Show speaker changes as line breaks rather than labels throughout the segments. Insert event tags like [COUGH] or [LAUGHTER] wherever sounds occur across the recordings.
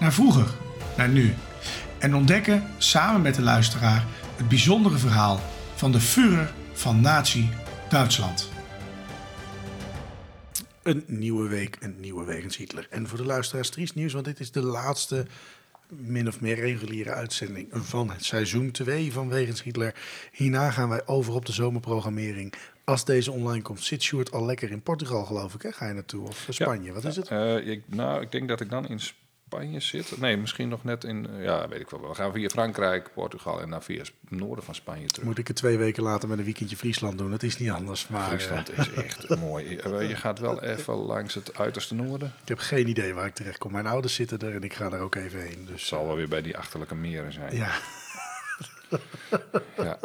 naar vroeger, naar nu. En ontdekken samen met de luisteraar het bijzondere verhaal van de Führer van Nazi-Duitsland. Een nieuwe week, een nieuwe wegens Hitler. En voor de luisteraars triest nieuws, want dit is de laatste min of meer reguliere uitzending van het seizoen 2 van Wegens Hitler. Hierna gaan wij over op de zomerprogrammering. Als deze online komt, zit Sjoerd al lekker in Portugal, geloof ik. Hè? Ga je naartoe? Of Spanje? Wat is het?
Eh, ik, nou, ik denk dat ik dan in Spanje zit. Nee, misschien nog net in, eh, ja, weet ik wel. We gaan via Frankrijk, Portugal en dan via het noorden van Spanje terug.
Moet ik het twee weken later met een weekendje Friesland doen? Het is niet anders. Maar
Friesland
eh,
is echt [LAUGHS] mooi. Eh, Je gaat wel even langs het uiterste noorden.
ik heb geen idee waar ik terecht kom. Mijn ouders zitten er en ik ga er ook even heen.
Het
Dus
zal wel weer bij die achterlijke meren zijn.
ja,
Ja.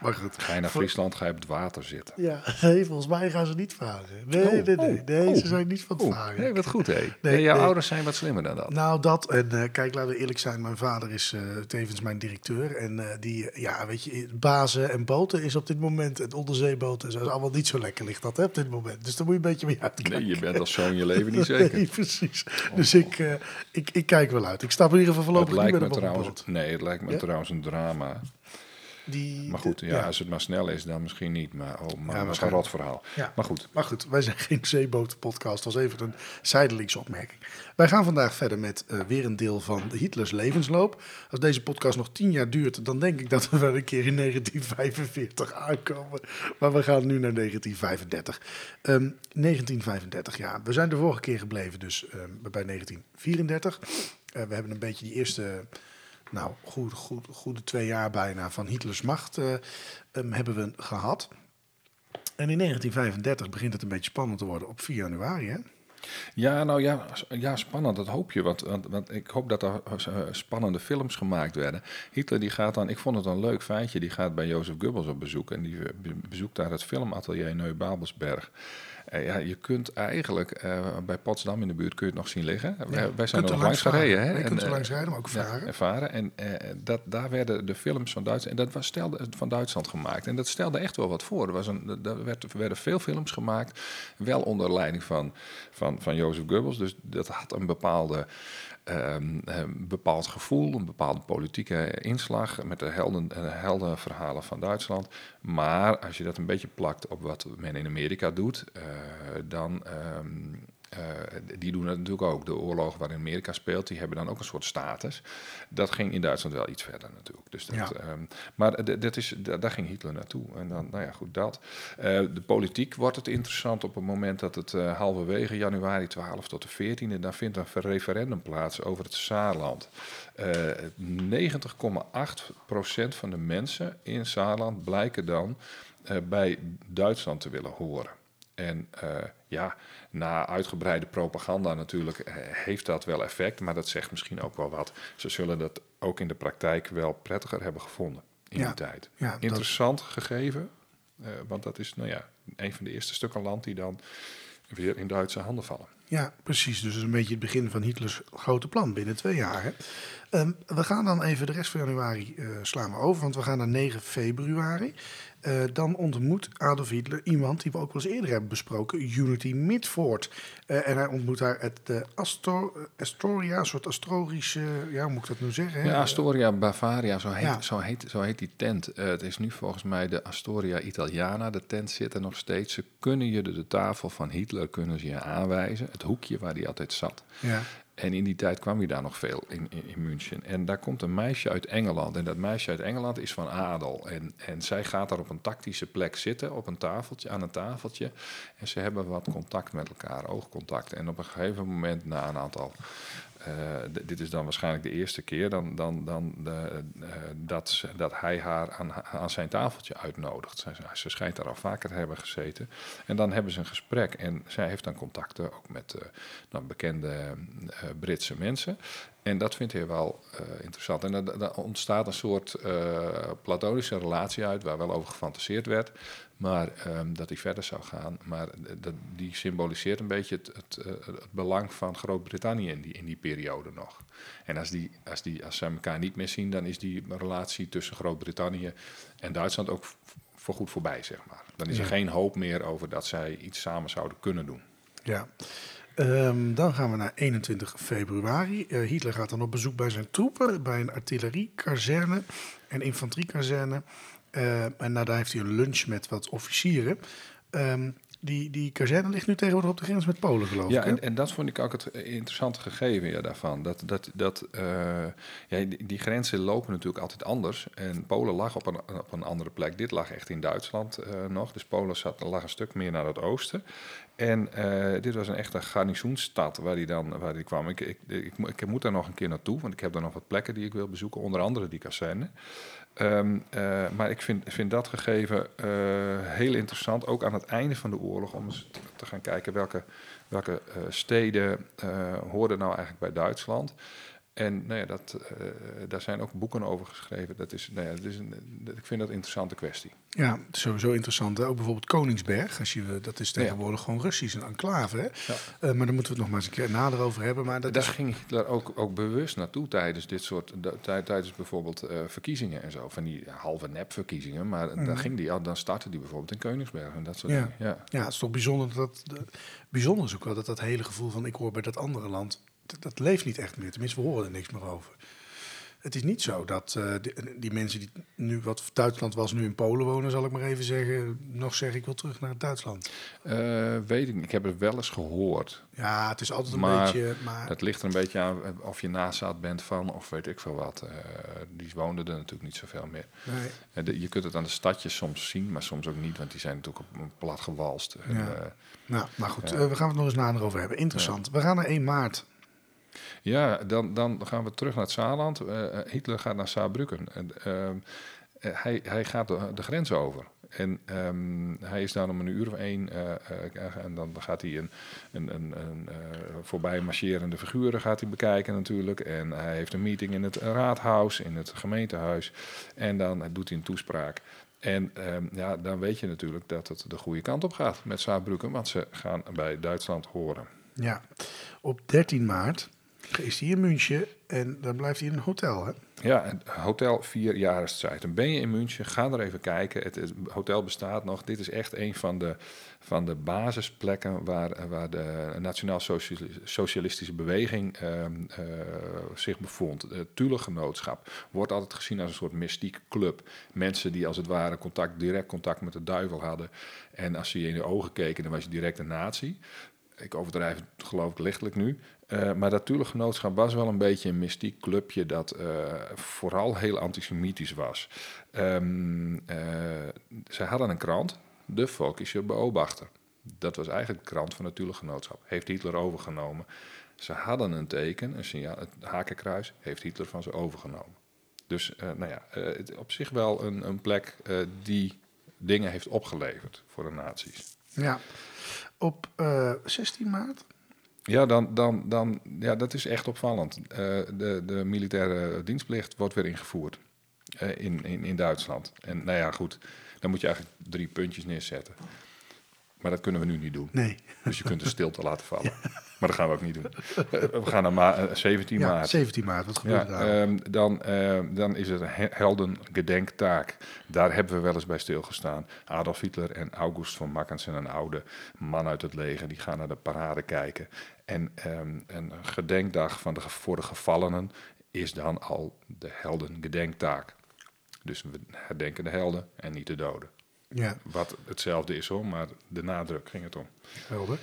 maar goed.
Ga je naar Friesland, ga je op het water zitten.
Ja, [LAUGHS] nee, volgens mij gaan ze niet vragen. Nee,
Oh,
nee, nee.
oh,
nee
oh.
ze zijn niet van het vragen.
nee, wat goed hé.
Nee,
Nee, jouw ouders zijn wat slimmer dan dat.
Nou, dat. En eh, kijk, laten we eerlijk zijn. Mijn vader is eh, tevens mijn directeur. En eh, die, ja, weet je, bazen en boten is op dit moment... en onderzeeboten is allemaal niet zo lekker ligt dat hè, op dit moment. Dus daar moet je een beetje mee uitkijken.
Nee, je bent als zoon je leven niet zeker. [LAUGHS]
Nee, precies. Dus ik, ik, ik kijk wel uit. Ik stap in ieder geval voorlopig niet meer
me
op
trouwens, nee, het lijkt me
Ja?
trouwens een drama.
Die,
Maar goed, ja, als het maar snel is, dan misschien niet. Maar oh man, wat een
waarschijnlijk.
rot verhaal.
Ja.
Maar goed,
Maar goed, wij zijn geen zeebotenpodcast. Dat was even een zijdelingse opmerking. Wij gaan vandaag verder met eh, weer een deel van Hitlers levensloop. Als deze podcast nog tien jaar duurt, dan denk ik dat we wel een keer in 1945 aankomen. Maar we gaan nu naar 1935. Ehm, 1935, ja. We zijn de vorige keer gebleven dus ehm, bij 1934. Eh, we hebben een beetje die eerste... Nou, goed, goed, goede twee jaar bijna van Hitlers macht eh, ehm, hebben we gehad. En in 1935 begint het een beetje spannend te worden op 4 januari, hè?
Ja, nou ja, ja spannend, dat hoop je. Want, want, ik hoop dat er eh, spannende films gemaakt werden. Hitler die gaat dan, ik vond het een leuk feitje, die gaat bij Jozef Goebbels op bezoek. En die eh, be- bezoekt daar het filmatelier Neu-Babelsberg. Eh, ja, je kunt eigenlijk eh, bij Potsdam in de buurt kun je het nog zien liggen. wij, wij zijn er nog
langs
gereden. Hè?
Je kunt er
eh,
langs rijden, maar ook varen.
Ja, varen. En dat, daar werden de films van Duitsland, en dat was stelde, van Duitsland gemaakt. En dat stelde echt wel wat voor. Er, was een, er werd, er werden veel films gemaakt, wel onder leiding van, van, van Jozef Goebbels. Dus dat had een bepaalde, ehm, eh, bepaald gevoel, een bepaalde politieke inslag met de helden, eh, heldenverhalen van Duitsland. Maar als je dat een beetje plakt op wat men in Amerika doet, eh, dan. ehm, eh, die doen het natuurlijk ook. De oorlog waarin Amerika speelt, die hebben dan ook een soort status. Dat ging in Duitsland wel iets verder natuurlijk. Dus dat,
Ja.
ehm, maar dat is, da- daar ging Hitler naartoe. En dan, nou ja, goed, dat. Eh, de politiek wordt het interessant op het moment dat het eh, halverwege januari 12 tot de 14e, dan vindt een referendum plaats over het Saarland. Eh 90,8% van de mensen in Saarland blijken dan eh, bij Duitsland te willen horen. En eh, ja, na uitgebreide propaganda natuurlijk eh, heeft dat wel effect, maar dat zegt misschien ook wel wat. Ze zullen dat ook in de praktijk wel prettiger hebben gevonden in
Ja,
die tijd.
ja, dat-
Interessant gegeven, eh, want dat is nou ja, een van de eerste stukken land die dan weer in Duitse handen vallen.
Ja, precies. Dus een beetje het begin van Hitlers grote plan binnen twee jaar. Hè? Ehm, we gaan dan even de rest van januari slaan we over, want we gaan naar 9 februari. Eh, dan ontmoet Adolf Hitler iemand die we ook wel eens eerder hebben besproken, Unity Midford. Eh, en hij ontmoet daar het Astor, Astoria, een soort astorische, ja, hoe moet ik dat nu zeggen? hè?
Ja, Astoria Bavaria, zo heet,
Ja.
zo heet, zo heet die tent. Eh, het is nu volgens mij de Astoria Italiana. De tent zit er nog steeds. Ze kunnen je de, de tafel van Hitler kunnen ze je aanwijzen. Het het hoekje waar hij altijd zat.
Ja.
En in die tijd kwam hij daar nog veel in, in, in München. En daar komt een meisje uit Engeland. En dat meisje uit Engeland is van adel. En, en zij gaat daar op een tactische plek zitten, op een tafeltje, aan een tafeltje. En ze hebben wat contact met elkaar, oogcontact. En op een gegeven moment, na een aantal uh, dit is dan waarschijnlijk de eerste keer dan, dan, dan de, uh, dat, ze, dat hij haar aan, aan zijn tafeltje uitnodigt. Ze, ze schijnt daar al vaker te hebben gezeten. En dan hebben ze een gesprek. En zij heeft dan contacten ook met uh, nou, bekende Britse mensen. En dat vindt hij wel interessant. En er ontstaat een soort platonische relatie uit, waar wel over gefantaseerd werd. Maar um, dat hij verder zou gaan. Maar dat, die symboliseert een beetje het, het, het belang van Groot-Brittannië in die, in die periode nog. En als, die, als, die, als ze elkaar niet meer zien, dan is die relatie tussen Groot-Brittannië en Duitsland ook voorgoed voorbij, zeg maar. Dan is er geen hoop meer over dat zij iets samen zouden kunnen doen.
Ja. Um, dan gaan we naar 21 februari. Uh, Hitler gaat dan op bezoek bij zijn troepen, bij een artilleriekazerne en infanteriekazerne. Uh, en daar heeft hij een lunch met wat officieren. Um, die, die kazerne ligt nu tegenwoordig op de grens met Polen, geloof ik.
Ja, en, en, dat vond ik ook het interessante gegeven ja, daarvan. Dat, dat, dat, uh, ja, die, die, grenzen lopen natuurlijk altijd anders. En Polen lag op een, op een andere plek. Dit lag echt in Duitsland uh, nog. Dus Polen zat, lag een stuk meer naar het oosten. En uh, dit was een echte garnizoensstad waar hij dan waar die kwam. Ik, ik, ik, ik, moet daar nog een keer naartoe, want ik heb daar nog wat plekken die ik wil bezoeken. Onder andere die kazerne. Um, uh, maar ik vind, vind dat gegeven uh, heel interessant, ook aan het einde van de oorlog, om eens te gaan kijken welke, welke steden hoorden nou eigenlijk bij Duitsland. En nou ja, dat, uh, daar zijn ook boeken over geschreven. Dat is, nou ja, dat is een, ik vind dat een interessante kwestie.
Ja, sowieso interessant. Hè? Ook bijvoorbeeld Koningsberg. Als je, dat is tegenwoordig ja. gewoon Russisch, een enclave. Hè? Ja. Uh, maar daar moeten we het nog maar eens een keer nader over hebben. Maar dat
daar
is...
ging Hitler ook, ook bewust naartoe tijdens dit soort... tijdens bijvoorbeeld uh, verkiezingen en zo. Van die halve nepverkiezingen. Maar mm. dan, ging die, dan startte die bijvoorbeeld in Koningsberg en dat soort
ja.
dingen. Ja.
ja, het is toch bijzonder dat... De, bijzonder is ook wel dat dat hele gevoel van ik hoor bij dat andere land dat leeft niet echt meer. Tenminste, we horen er niks meer over. Het is niet zo dat uh, die, die, mensen die nu, wat Duitsland was, nu in Polen wonen, zal ik maar even zeggen, nog zeggen ik wil terug naar Duitsland.
Uh, weet ik niet. Ik heb het wel eens gehoord.
Ja, het is altijd een
maar
beetje. Maar
het ligt er een beetje aan of je nazaat bent van, of weet ik veel wat. Uh, die woonden er natuurlijk niet zoveel meer.
Nee.
De, je kunt het aan de stadjes soms zien, maar soms ook niet, want die zijn natuurlijk op een plat gewalst.
Ja. Nou, maar goed, we gaan het nog eens nader over hebben. Interessant. Ja. We gaan naar 1 maart.
Ja, dan, dan gaan we terug naar het Saarland. Uh, Hitler gaat naar Saarbrücken. Uh, hij, hij gaat de, grens over. En um, hij is daar om een uur of één. en dan gaat hij een, een, een, een voorbij marcherende figuren gaat hij bekijken natuurlijk. En hij heeft een meeting in het raadhuis, in het gemeentehuis. En dan doet hij een toespraak. En um, ja, dan weet je natuurlijk dat het de goede kant op gaat met Saarbrücken. Want ze gaan bij Duitsland horen.
Ja, op 13 maart is hij in München en dan blijft hij in een hotel, hè?
Ja, hotel vier jarenstijd. Dan ben je in München, ga er even kijken. Het, hotel bestaat nog. Dit is echt een van de, van de basisplekken waar, waar de nationaal-socialistische beweging uh, uh, zich bevond. Het Thule-genootschap wordt altijd gezien als een soort mystiek club. Mensen die als het ware contact, direct contact met de duivel hadden. En als ze je in de ogen keken, dan was je direct een nazi ik overdrijf het geloof ik lichtelijk nu. Uh, maar dat was wel een beetje een mystiek clubje dat uh, vooral heel antisemitisch was. Um, uh, zij hadden een krant, de Volkische Beobachter. Dat was eigenlijk de krant van het. Heeft Hitler overgenomen. Ze hadden een teken, een signaal, het hakenkruis, heeft Hitler van ze overgenomen. Dus nou ja, op zich wel een, een plek die dingen heeft opgeleverd voor de nazi's.
Ja, op uh, 16 maart.
Ja, dan, dan, dan, ja, dat is echt opvallend. Uh, de, de militaire dienstplicht wordt weer ingevoerd uh, in, in, in Duitsland. En nou ja, goed, dan moet je eigenlijk drie puntjes neerzetten. Maar dat kunnen we nu niet doen.
Nee.
Dus je kunt de stilte laten vallen. [LAUGHS] Ja. Maar dat gaan we ook niet doen. We gaan naar ma 17
ja,
maart.
17 maart, wat gebeurt
ja,
daar?
Um, dan, uh, dan is het een heldengedenktaak. Daar hebben we wel eens bij stilgestaan. Adolf Hitler en August von Mackensen, een oude man uit het leger, die gaan naar de parade kijken. En um, een gedenkdag van de, voor de gevallenen is dan al de heldengedenktaak. Dus we herdenken de helden en niet de doden.
Ja,
Wat hetzelfde is hoor, maar de nadruk ging het om.
helder.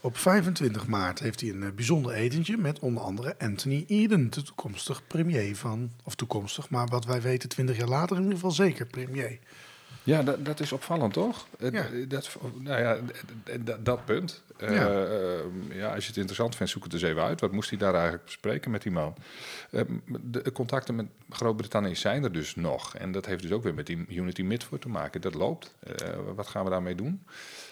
Op 25 maart heeft hij een eh, bijzonder etentje met onder andere Anthony Eden, de toekomstig premier van, of toekomstig, maar wat wij weten 20 jaar later in ieder geval zeker premier.
Ja, dat, dat is opvallend, toch?
Ja.
Dat, nou ja, d- d- d- dat punt. Eh,
Ja.
eh, ja, als je het interessant vindt, zoek het eens even uit. Wat moest hij daar eigenlijk bespreken met die man? Eh, de contacten met Groot-Brittannië zijn er dus nog. En dat heeft dus ook weer met die Unity Midford te maken. Dat loopt. Eh, wat gaan we daarmee doen?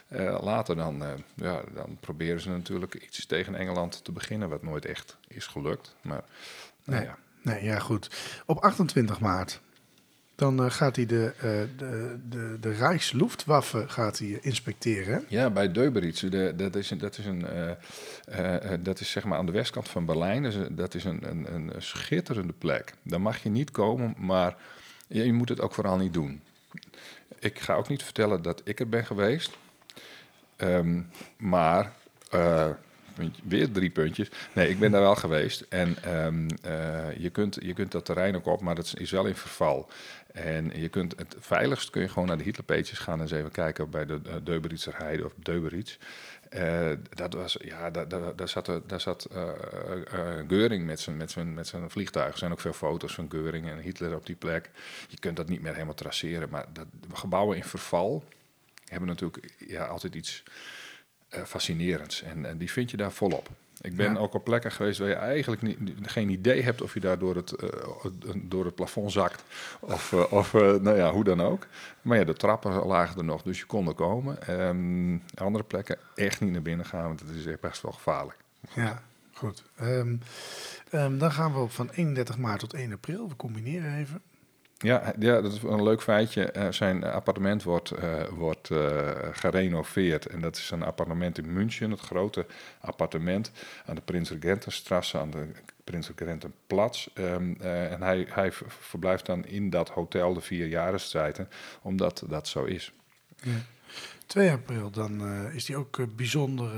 Eh, later dan, eh, ja, dan proberen ze natuurlijk iets tegen Engeland te beginnen, wat nooit echt is gelukt. Maar nou
Nee.
ja,
Nee, ja goed. Op 28 maart, dan eh, gaat hij de, eh, de, de, de Rijksluftwaffe gaat hij inspecteren.
Ja, bij Deuberitz. De, dat, is, dat, is een, eh, dat is zeg maar aan de westkant van Berlijn. Dat is een, een, een schitterende plek. Daar mag je niet komen, maar je, moet het ook vooral niet doen. Ik ga ook niet vertellen dat ik er ben geweest. Ehm, maar, weer drie puntjes. Nee, ik ben daar wel geweest. En ehm, eh, je, kunt, je kunt dat terrein ook op, maar dat is wel in verval. En je kunt het veiligst kun je gewoon naar de Hitlerpages gaan en eens even kijken bij de uh, Heide of Deuberitz. Eh, dat was, ja, daar, zat, daar zat eh, Geuring met zijn, met, zijn, met zijn vliegtuig. Er zijn ook veel foto's van Geuring en Hitler op die plek. Je kunt dat niet meer helemaal traceren, maar dat, gebouwen in verval hebben natuurlijk ja, altijd iets fascinerends. En, en die vind je daar volop. Ik ben
Ja.
ook op plekken geweest waar je eigenlijk niet, geen idee hebt of je daar door het, eh, door het plafond zakt. Of, eh, of eh, nou ja, hoe dan ook. Maar ja, de trappen lagen er nog, dus je kon er komen. Ehm, andere plekken echt niet naar binnen gaan, want het is echt best wel gevaarlijk.
Ja, goed. Ehm, ehm, dan gaan we op van 31 maart tot 1 april. We combineren even.
Ja, ja, dat is een leuk feitje. Eh, zijn appartement wordt, eh, wordt eh, gerenoveerd. En dat is een appartement in München, het grote appartement aan de Prins Regentenstrasse, aan de Prins Regentenplatz. Ehm, eh, en hij, hij verblijft dan in dat hotel de vier jarenstijden, omdat dat zo is.
2 april, dan is die ook bijzonder.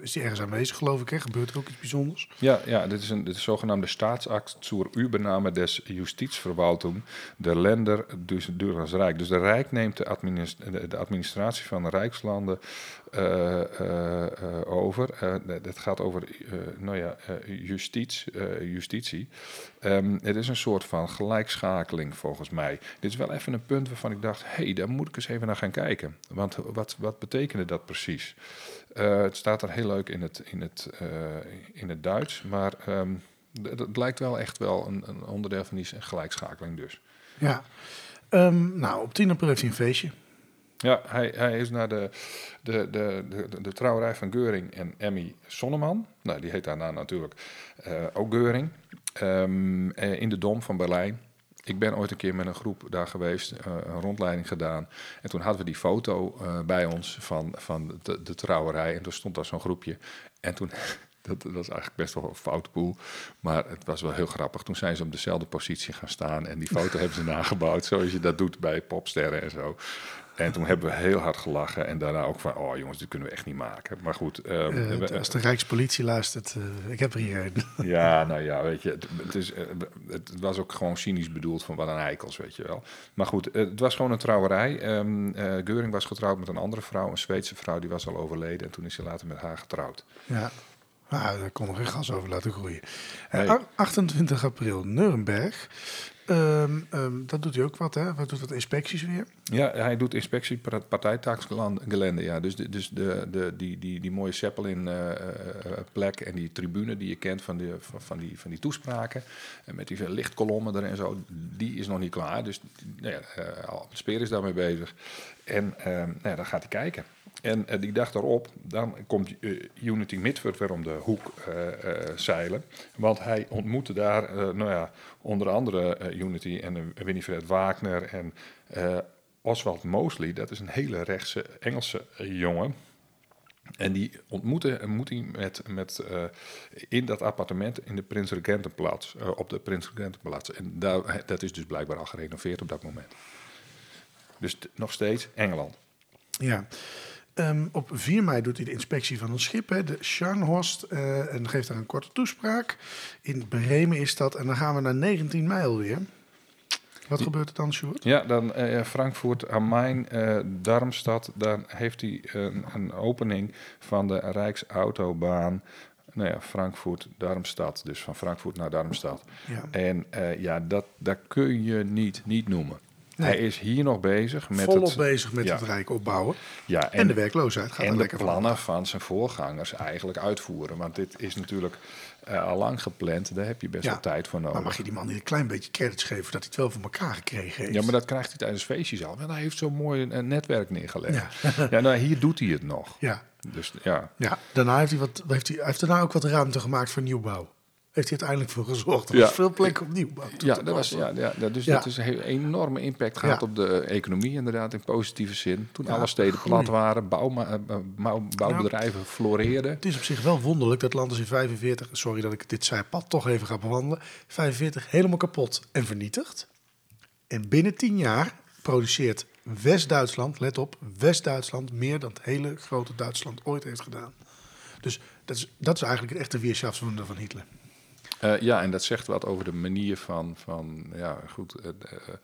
Is die ergens aanwezig, geloof ik? Hè? Gebeurt er ook iets bijzonders?
Ja, ja dit, is een, dit is zogenaamde Staatsakt zur Übernahme des Justizverwaltung der Länder dus het Rijk. Dus de Rijk neemt de, administ- de, de administratie van de Rijkslanden eh, eh, eh, over. Dat gaat over nou ja, justitie. justitie. Ehm, het is een soort van gelijkschakeling volgens mij. Dit is wel even een punt waarvan ik dacht, hé, hey, daar moet ik eens even naar gaan kijken. Want wat, wat betekende dat precies? Eh, het staat er heel leuk in het, in het, eh, in het Duits, maar d- het lijkt wel echt wel een, een onderdeel van die gelijkschakeling dus.
Ja. Ehm, nou, op 10 april heeft hij een feestje.
Ja, hij, hij is naar de, de, de, de, de, trouwerij van Geuring en Emmy Sonneman. Nou, die heet daarna natuurlijk eh, ook Geuring. Ehm, eh, in de Dom van Berlijn. Ik ben ooit een keer met een groep daar geweest, eh, een rondleiding gedaan. En toen hadden we die foto eh, bij ons van, van de, de trouwerij. En toen stond daar zo'n groepje. En toen, [LAUGHS] dat, was eigenlijk best wel een foute boel. Maar het was wel heel grappig. Toen zijn ze op dezelfde positie gaan staan. En die foto [LAUGHS] hebben ze nagebouwd, zoals je dat doet bij popsterren en zo. En toen hebben we heel hard gelachen. En daarna ook van, oh jongens, dit kunnen we echt niet maken. Maar goed. ehm,
Eh,
we-
als de Rijkspolitie luistert, eh, ik heb er hier een. [LAUGHS]
ja, nou ja, weet je, het, het is, eh, het was ook gewoon cynisch bedoeld van wat een eikels, weet je wel. Maar goed, het was gewoon een trouwerij. Eh, Geuring was getrouwd met een andere vrouw, een Zweedse vrouw, die was al overleden. En toen is ze later met haar getrouwd.
Ja. Nou, daar kon nog geen gas over laten groeien. Eh,
Nee.
a- 28 april, Nuremberg. Ehm, ehm, dat doet hij ook wat, hè? Wat doet wat inspecties weer?
Ja, hij doet inspectie par- partijtaaksgelende. Ja, dus, dus de, de, die, die, die mooie Zeppelin eh, eh, plek en die tribune die je kent van, de, van, die, van die toespraken. En met die lichtkolommen er en zo, die is nog niet klaar. Dus nou ja, eh, Speer is daarmee bezig. En eh, nou ja, dan gaat hij kijken. En eh, die dag daarop, dan komt eh, Unity Midford weer om de hoek eh, zeilen. Want hij ontmoette daar, nou ja, onder andere Unity en Winifred Wagner en Oswald Mosley. Dat is een hele rechtse Engelse jongen. En die ontmoette, ontmoet hij met, met, in dat appartement in de Prins Regentenplaats, op de Prins Regentenplaats. En daar, dat is dus blijkbaar al gerenoveerd op dat moment. Dus nog steeds Engeland.
Ja. Ehm, op 4 mei doet hij de inspectie van een schip, hè, de Scharnhorst, eh, en geeft daar een korte toespraak. In Bremen is dat. En dan gaan we naar 19 mei alweer. Wat gebeurt er dan, Sjoerd?
Ja, dan eh, Frankfurt am Main, eh, Darmstad. Dan heeft hij een, een opening van de Rijksautobaan. Nou ja, Frankfurt, Darmstad. Dus van Frankfurt naar Darmstad.
Ja.
En ja, dat, dat kun je niet, niet noemen.
Nee.
Hij is hier nog bezig met
Volop
het,
bezig met
ja.
het Rijk opbouwen.
ja,
En, de werkloosheid gaat
en de
van.
plannen van zijn voorgangers eigenlijk uitvoeren. Want dit is natuurlijk eh, al lang gepland. Daar heb je best
Ja.
wel tijd voor nodig.
Maar mag je die man niet een klein beetje credits geven dat hij het wel voor elkaar gekregen heeft?
Ja, maar dat krijgt hij tijdens feestjes al. Want hij heeft zo'n mooi een netwerk neergelegd.
Ja. [LAUGHS]
Ja, nou, hier doet hij het nog.
Ja,
Dus ja,
ja. daarna heeft hij, wat, heeft hij, hij heeft daarna ook wat ruimte gemaakt voor nieuwbouw. Heeft hij uiteindelijk voor gezorgd. Er
Ja.
was veel plek op nieuwbouw. toe
ja, dat was, ja, ja, dus
Ja.
dat is een heel- enorme impact gehad
Ja.
op de economie inderdaad, in positieve zin. Toen alle steden plat waren, bouwma- eh, bouw- bouwbedrijven floreerden.
Het is op zich wel wonderlijk dat land is in 45, sorry dat ik dit zijpad toch even ga bewandelen, 45 helemaal kapot en vernietigd. En binnen 10 jaar produceert West-Duitsland, let op, West-Duitsland meer dan het hele grote Duitsland ooit heeft gedaan. Dus dat is, dat is eigenlijk het echte Weerschaftswunder van Hitler.
Eh, ja, en dat zegt wat over de manier van, van ja, goed, eh, eh,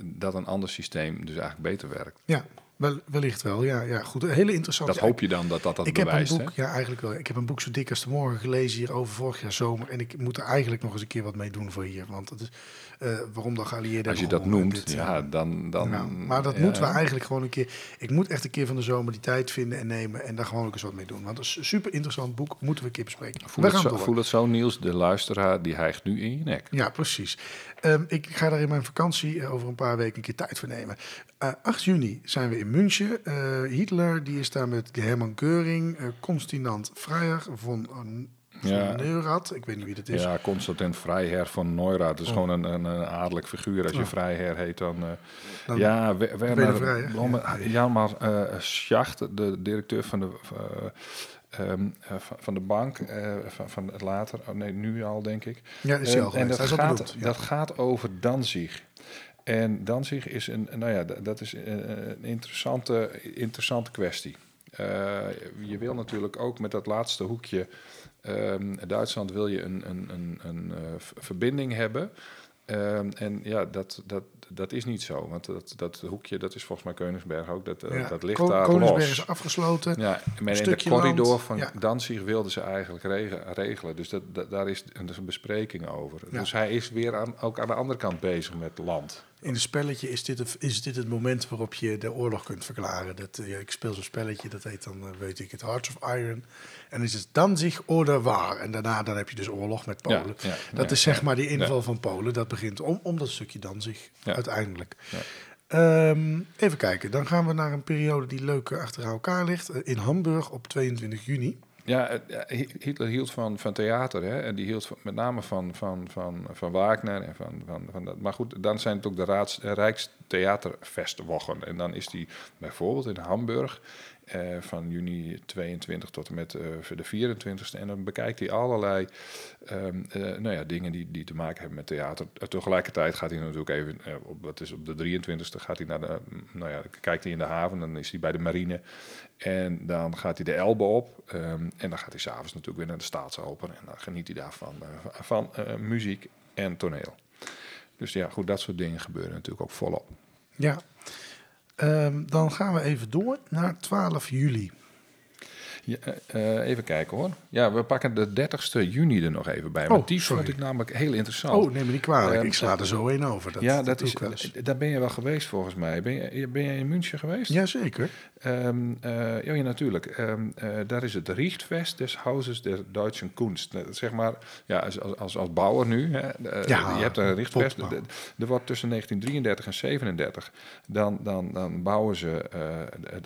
dat een ander systeem dus eigenlijk beter werkt.
Ja, wel, wellicht wel. Ja, ja, goed. Een hele interessante.
Dat hoop je dan dat dat dat
ik heb een
bewijst.
boek,
hè?
ja, eigenlijk wel. Ik heb een boek zo dik als de morgen gelezen hier over vorig jaar zomer. En ik moet er eigenlijk nog eens een keer wat mee doen voor hier. Want het is, eh, waarom de geallieerden
Als je dat noemt,
dit, eh,
ja, dan... dan
nou, maar dat
ja.
moeten we eigenlijk gewoon een keer. Ik moet echt een keer van de zomer die tijd vinden en nemen. En daar gewoon ook eens wat mee doen. Want het is een super interessant boek. Moeten we een keer bespreken.
Voel
we
het,
gaan
zo, voel het zo, Niels, de luisteraar die hijgt nu in je nek.
Ja, precies. Ehm, ik ga daar in mijn vakantie eh, over een paar weken een keer tijd voor nemen. Eh, 8 juni zijn we in München. Hitler die is daar met Hermann Göring, eh Constinant uh, von
Ja.
Neurath. Ik weet niet wie dat is.
Ja, Constantin Vrijher van Neurath. Dat is
Oh.
gewoon een, een, adellijk figuur. Als je
Oh.
Vrijher heet, dan... eh,
Dan-
ja, We- Werner
Vrijher, ja.
ja, maar eh, Schacht, de directeur van de... eh, ehm, eh, van- van de bank, van, van het later, oh nee, nu al denk ik.
Ja, is hij al
en dat
Hij
gaat,
ja.
dat gaat over Danzig. En Danzig is een, nou ja, dat is een, een interessante, interessante kwestie. Je wil natuurlijk ook met dat laatste hoekje, ehm, Duitsland wil je een, een, een, een eh, verbinding hebben. Ehm, en ja, dat, dat, dat is niet zo. Want dat, dat hoekje, dat is volgens mij Koningsberg ook, dat, eh,
Ja.
dat ligt
Ko-
daar
Koningsberg
los.
is afgesloten.
Ja, maar in de corridor
land,
van
ja.
Danzig wilden ze eigenlijk rege- regelen. Dus dat, dat- daar is een, een bespreking over.
Ja.
Dus hij is weer aan, ook aan de andere kant bezig met land.
In een spelletje is dit, het- is dit het moment waarop je de oorlog kunt verklaren. Dat, eh, ik speel zo'n spelletje, dat heet dan, eh, weet ik het, Hearts of Iron. En dan is het Danzig oder waar. En daarna dan heb je dus oorlog met Polen.
ja,
dat is zeg maar die inval van Polen. Dat begint om, om dat stukje Danzig,
Ja.
uiteindelijk. Ehm, even kijken, dan gaan we naar een periode die leuk achter elkaar ligt. Eh, In Hamburg op 22 juni.
Ja, Hi- Hitler hield van, van theater. Hè? En die hield met name van, van, van, van Wagner. En van, van, van dat. Maar goed, dan zijn het ook de Raads, eh, Rijkstheaterfestwochen. En dan is die bijvoorbeeld in Hamburg eh, van juni 22 tot en met eh, de 24ste. En dan bekijkt hij allerlei ehm, eh, nou ja, dingen die, die te maken hebben met theater. Tegelijkertijd gaat hij natuurlijk even, op, dat is op de 23ste, gaat hij naar de, mm, nou ja, kijkt hij in de haven. Dan is hij bij de marine. En dan gaat hij de Elbe op. ehm, en dan gaat hij s'avonds natuurlijk weer naar de Staatsoper. En dan geniet hij daarvan van muziek en toneel. Dus ja, goed, dat soort dingen gebeuren natuurlijk ook volop.
Ja. Ehm, dan gaan we even door naar 12 juli.
Ja, eh, eh, even kijken hoor. Ja, we pakken de 30ste juni er nog even bij. Want
Oh,
die
sorry.
vond ik namelijk heel interessant.
Oh, neem me niet kwalijk.
Ehm,
ik sla er zo één over. Dat,
ja, dat, is,
wel eens.
daar ben je wel geweest volgens mij. Ben je, ben je in München geweest?
Jazeker.
Ehm, eh, ja, ja, natuurlijk. Eh, daar is het Richtfest des Hauses der Deutschen Kunst. Eh, Zeg maar, ja, als, als, als, bouwer nu, hè, eh,
Ja,
je hebt een Richtfest. Er wordt tussen 1933 en 37, dan, dan, dan bouwen ze eh,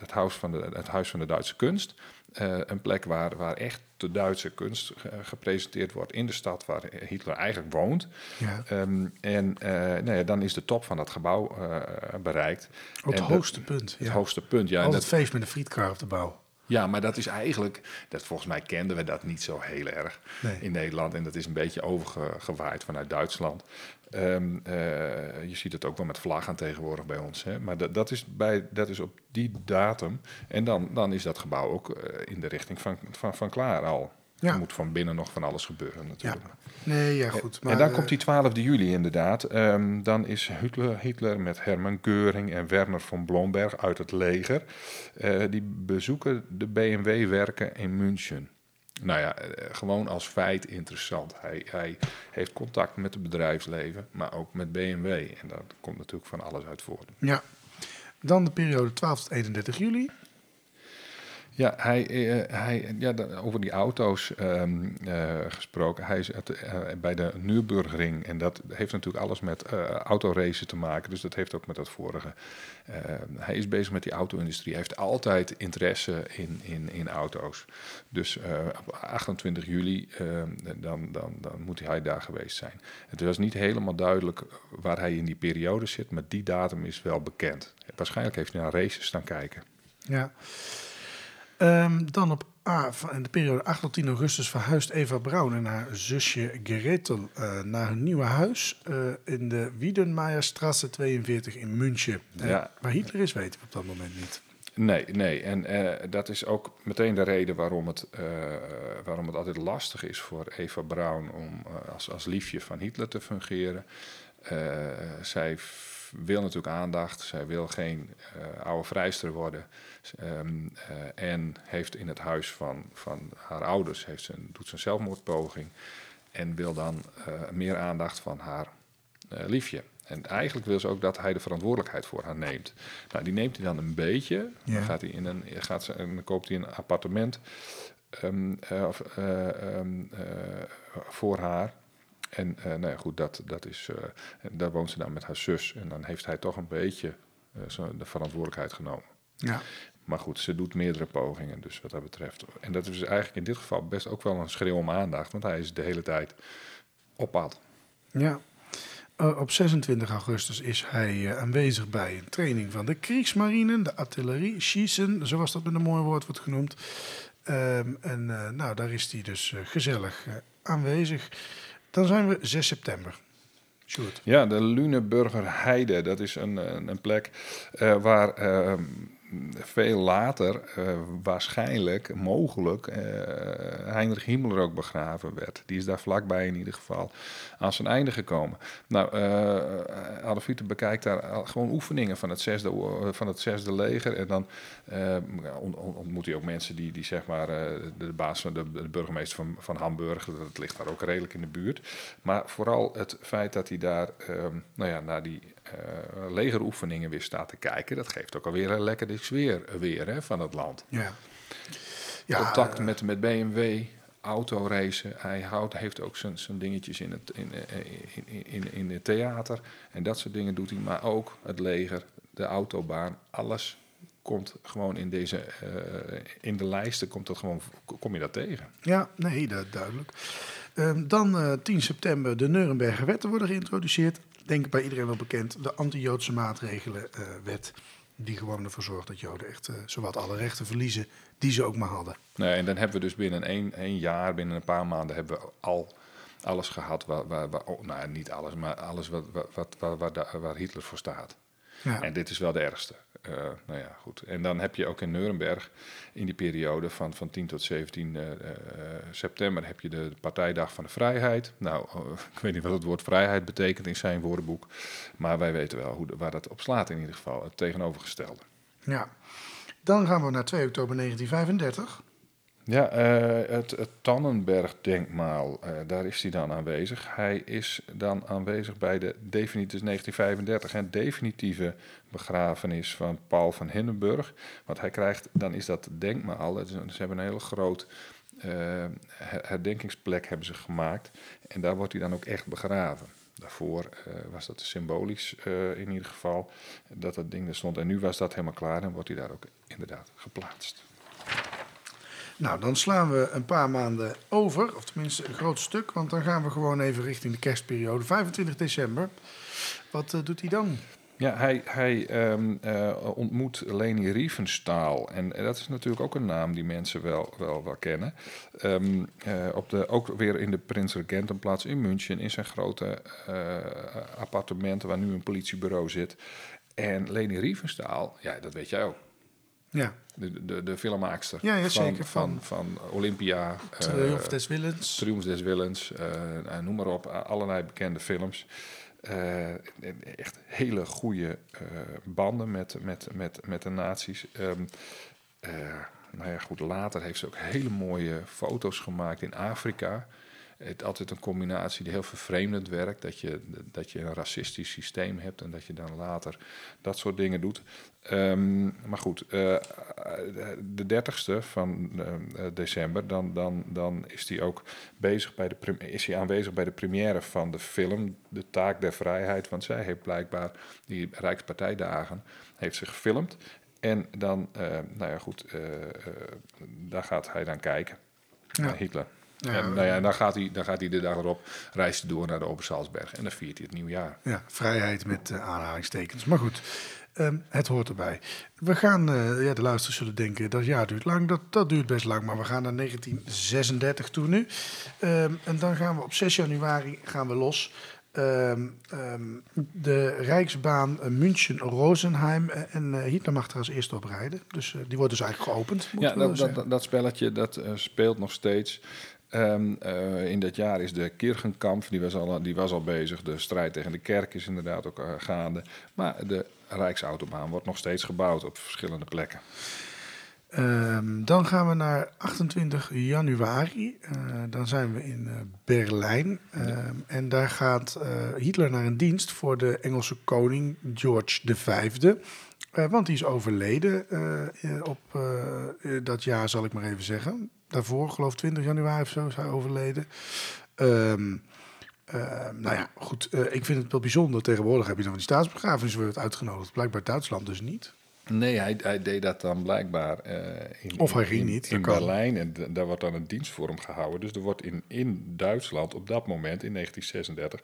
het, huis van de, het Huis van de Duitse Kunst. Eh, een plek waar, waar echt de Duitse kunst gepresenteerd wordt in de stad waar Hitler eigenlijk woont.
Ja.
Ehm, en eh, nou ja, dan is de top van dat gebouw eh, bereikt.
Het
En dat-
hoogste punt.
Het
Ja.
hoogste punt, ja.
Altijd
dat,
feest met een frietkar op de bouw.
Ja, maar dat is eigenlijk, dat volgens mij kenden we dat niet zo heel erg
Nee.
in Nederland. En dat is een beetje overgewaaid vanuit Duitsland. Ehm, eh, je ziet het ook wel met vlaggen tegenwoordig bij ons. Hè? Maar dat, dat, is bij, dat is op die datum. En dan, dan is dat gebouw ook eh, in de richting van, van, van klaar al.
Ja.
Er moet van binnen nog van alles gebeuren natuurlijk.
Nee, ja, goed. Maar,
en dan
eh,
komt die 12 juli inderdaad. Ehm, dan is Hitler, Hitler met Hermann Göring en Werner von Blomberg uit het leger. eh, die bezoeken de BMW-werken in München. Nou ja, eh, gewoon als feit interessant. Hij, hij heeft contact met het bedrijfsleven, maar ook met BMW. En daar komt natuurlijk van alles uit voort.
Ja. Dan de periode 12 tot 31 juli.
Ja, hij, eh, hij, ja over die auto's ehm, eh, gesproken. Hij is eh, bij de Nürburgring. En dat heeft natuurlijk alles met autoracen te maken. Dus dat heeft ook met dat vorige. Eh, hij is bezig met die auto-industrie. Hij heeft altijd interesse in, in, in auto's. Dus op 28 juli, ehm, dan, dan, dan moet hij daar geweest zijn. Het was niet helemaal duidelijk waar hij in die periode zit. Maar die datum is wel bekend. Waarschijnlijk heeft hij naar races staan kijken.
Ja. Ehm, dan op A, in de periode 8 tot 10 augustus verhuist Eva Braun en haar zusje Gretel eh, naar hun nieuwe huis eh, in de Wiedenmeierstraße 42 in München. Eh,
Ja.
Waar Hitler is, weten we op dat moment niet.
Nee, nee. En dat is ook meteen de reden waarom het, waarom het altijd lastig is voor Eva Braun om als, als liefje van Hitler te fungeren. Zij wil natuurlijk aandacht, zij wil geen oude vrijster worden. Ehm, eh, en heeft in het huis van, van haar ouders heeft ze een, doet ze een zelfmoordpoging. En wil dan eh, meer aandacht van haar eh, liefje. En eigenlijk wil ze ook dat hij de verantwoordelijkheid voor haar neemt. Nou, die neemt hij dan een beetje.
Ja.
Dan gaat hij in een, gaat ze, en dan koopt hij een appartement ehm, eh, of, eh, ehm, eh, voor haar. En nou ja, goed, dat, dat is, daar woont ze dan met haar zus. En dan heeft hij toch een beetje de verantwoordelijkheid genomen.
Ja.
Maar goed, ze doet meerdere pogingen, dus wat dat betreft. En dat is eigenlijk in dit geval best ook wel een schreeuw om aandacht, want hij is de hele tijd op pad.
ja. Eh, op 26 augustus is hij eh, aanwezig bij een training van de Kriegsmarine, de artillerie, schießen, zoals dat met een mooi woord wordt genoemd. Ehm, en eh, nou, daar is hij dus gezellig aanwezig. Dan zijn we 6 september. Sjoerd.
Ja, de Luneburger Heide, dat is een, een, een plek waar ehm, veel later eh, waarschijnlijk, mogelijk, eh, Heinrich Himmler ook begraven werd. Die is daar vlakbij in ieder geval aan zijn einde gekomen. Nou, eh Adolf Hitler bekijkt daar gewoon oefeningen van het zesde, van het zesde leger. En dan ont- ont- ontmoet hij ook mensen die, die zeg maar, de, de baas van de, de burgemeester van, van Hamburg, dat ligt daar ook redelijk in de buurt. Maar vooral het feit dat hij daar ehm, nou ja, naar die eh, legeroefeningen weer staat te kijken, dat geeft ook alweer een lekkere sfeer weer, hè, van het land.
Ja. ja
Contact
eh,
met, met BMW, autoracen. Hij houdt, heeft ook zijn, zijn dingetjes in het, in, eh, in, in, in het theater. En dat soort dingen doet hij. Maar ook het leger, de autobaan, alles komt gewoon in deze, in de lijsten komt dat gewoon, kom je dat tegen.
Ja, nee, dat duidelijk. Ehm, dan eh 10 september, de Nuremberger wetten worden geïntroduceerd. Denk bij iedereen wel bekend, de anti-Joodse maatregelenwet. die gewoon ervoor zorgt dat Joden echt eh, zowat alle rechten verliezen die ze ook maar hadden.
Nee, en dan hebben we dus binnen één, één jaar, binnen een paar maanden, hebben we al alles gehad. Waar, waar, waar, oh, nou, niet alles, maar alles wat, wat, waar, waar, waar Hitler voor staat.
Ja.
En dit is wel de ergste. Eh, nou ja, goed. En dan heb je ook in Nuremberg in die periode van, van 10 tot 17 eh, eh, september heb je de Partijdag van de Vrijheid. Nou, eh, [LAUGHS] ik weet niet wat het woord vrijheid betekent in zijn woordenboek. Maar wij weten wel hoe, waar dat op slaat in ieder geval. Het tegenovergestelde.
ja. Dan gaan we naar 2 oktober 1935.
Ja, eh, het, Tannenberg-denkmaal, eh, daar is hij dan aanwezig. Hij is dan aanwezig bij de definitieve 1935 en definitieve begrafenis van Paul van Hindenburg. Want hij krijgt, dan is dat denkmaal, ze hebben een hele groot eh, her- herdenkingsplek hebben ze gemaakt. En daar wordt hij dan ook echt begraven. Daarvoor was dat symbolisch in ieder geval, dat dat ding er stond. En nu was dat helemaal klaar en wordt hij daar ook inderdaad geplaatst.
Nou, dan slaan we een paar maanden over, of tenminste een groot stuk, want dan gaan we gewoon even richting de kerstperiode. 25 december. Wat eh, doet hij dan?
Ja, hij, hij ehm, eh, ontmoet Leni Riefenstahl. En eh, dat is natuurlijk ook een naam die mensen wel, wel, wel kennen. Ehm, eh, op de, ook weer in de Prins Regentenplaats in München... in zijn grote appartementen waar nu een politiebureau zit. En Leni Riefenstahl, ja, dat weet jij ook.
Ja.
De, de, de filmmaakster
Ja, ja,
van,
zeker,
van,
van-
van, Olympia. eh,
Triumph des Willens.
Triumphs des Willens, eh, eh, noem maar op, a- allerlei bekende films. Eh, echt hele goede eh, banden met, met, met, met de nazi's. Ehm, eh, nou ja, goed, later heeft ze ook hele mooie foto's gemaakt in Afrika. Het altijd een combinatie die heel vervreemdend werkt. Dat je, dat je een racistisch systeem hebt en dat je dan later dat soort dingen doet. Ehm, maar goed, eh, de 30ste van eh, december, dan, dan, dan is hij ook bezig bij de, is hij aanwezig bij de première van de film De Taak der Vrijheid. Want zij heeft blijkbaar die Rijkspartijdagen heeft ze gefilmd. En dan, eh, nou ja goed, daar gaat hij dan kijken.
Ja.
Naar Hitler.
Ja,
en nou ja, dan gaat, hij, dan gaat hij de dag erop, reist hij door naar de Obersalzberg. En dan viert hij het nieuwjaar.
Ja, vrijheid met eh, aanhalingstekens. Maar goed, ehm, het hoort erbij. We gaan, eh, ja, de luisteraars zullen denken, dat jaar duurt lang. Dat, dat duurt best lang, maar we gaan naar 1936 toe nu. Ehm, en dan gaan we op 6 januari gaan we los. Ehm, de Rijksbaan eh, München-Rosenheim. en eh, Hitler mag er als eerste op rijden. Dus die wordt dus eigenlijk geopend.
Ja, dat, dat, dat spelletje dat speelt nog steeds. Ehm, eh, in dat jaar is de Kirchenkamp, die was, al, die was al bezig. De strijd tegen de kerk is inderdaad ook eh, gaande. Maar de Rijksautobaan wordt nog steeds gebouwd op verschillende plekken.
Ehm, dan gaan we naar 28 januari. Eh, dan zijn we in Berlijn. Ehm, En daar gaat Hitler naar een dienst voor de Engelse koning George V. Want die is overleden op dat jaar, zal ik maar even zeggen. Daarvoor, geloof ik 20 januari of zo, is hij overleden. Ehm, ehm, nou ja, goed. eh, ik vind het wel bijzonder. Tegenwoordig heb je dan van die staatsbegrafenis wordt uitgenodigd. Blijkbaar Duitsland dus niet.
Nee, hij, hij deed dat dan blijkbaar eh, in,
Of hij ging
in,
niet,
in. Berlijn. En daar wordt dan een dienst voor hem gehouden. Dus er wordt in, in Duitsland op dat moment, in 1936,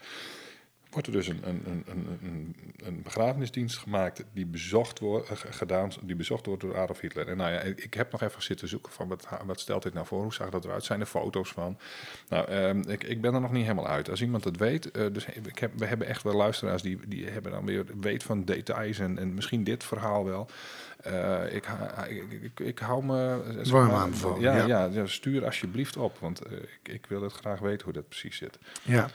wordt er dus een, een, een, een, begrafenisdienst gemaakt die bezocht, wordt, eh, gedaan, die bezocht wordt door Adolf Hitler. En nou ja, ik ik heb nog even zitten zoeken van wat, wat stelt dit nou voor, hoe zag dat eruit, zijn er foto's van. Nou, ehm, ik, ik ben er nog niet helemaal uit. Als iemand het weet, eh, dus ik heb, we hebben echt wel luisteraars die, die hebben dan weer weet van details en, en misschien dit verhaal wel. Eh, ik, ik, ik, ik hou me... zeg
Warm aanbevolen,
Ja,
ja.
ja. ja, stuur alsjeblieft op, want eh, ik, ik wil het graag weten hoe dat precies zit.
Ja,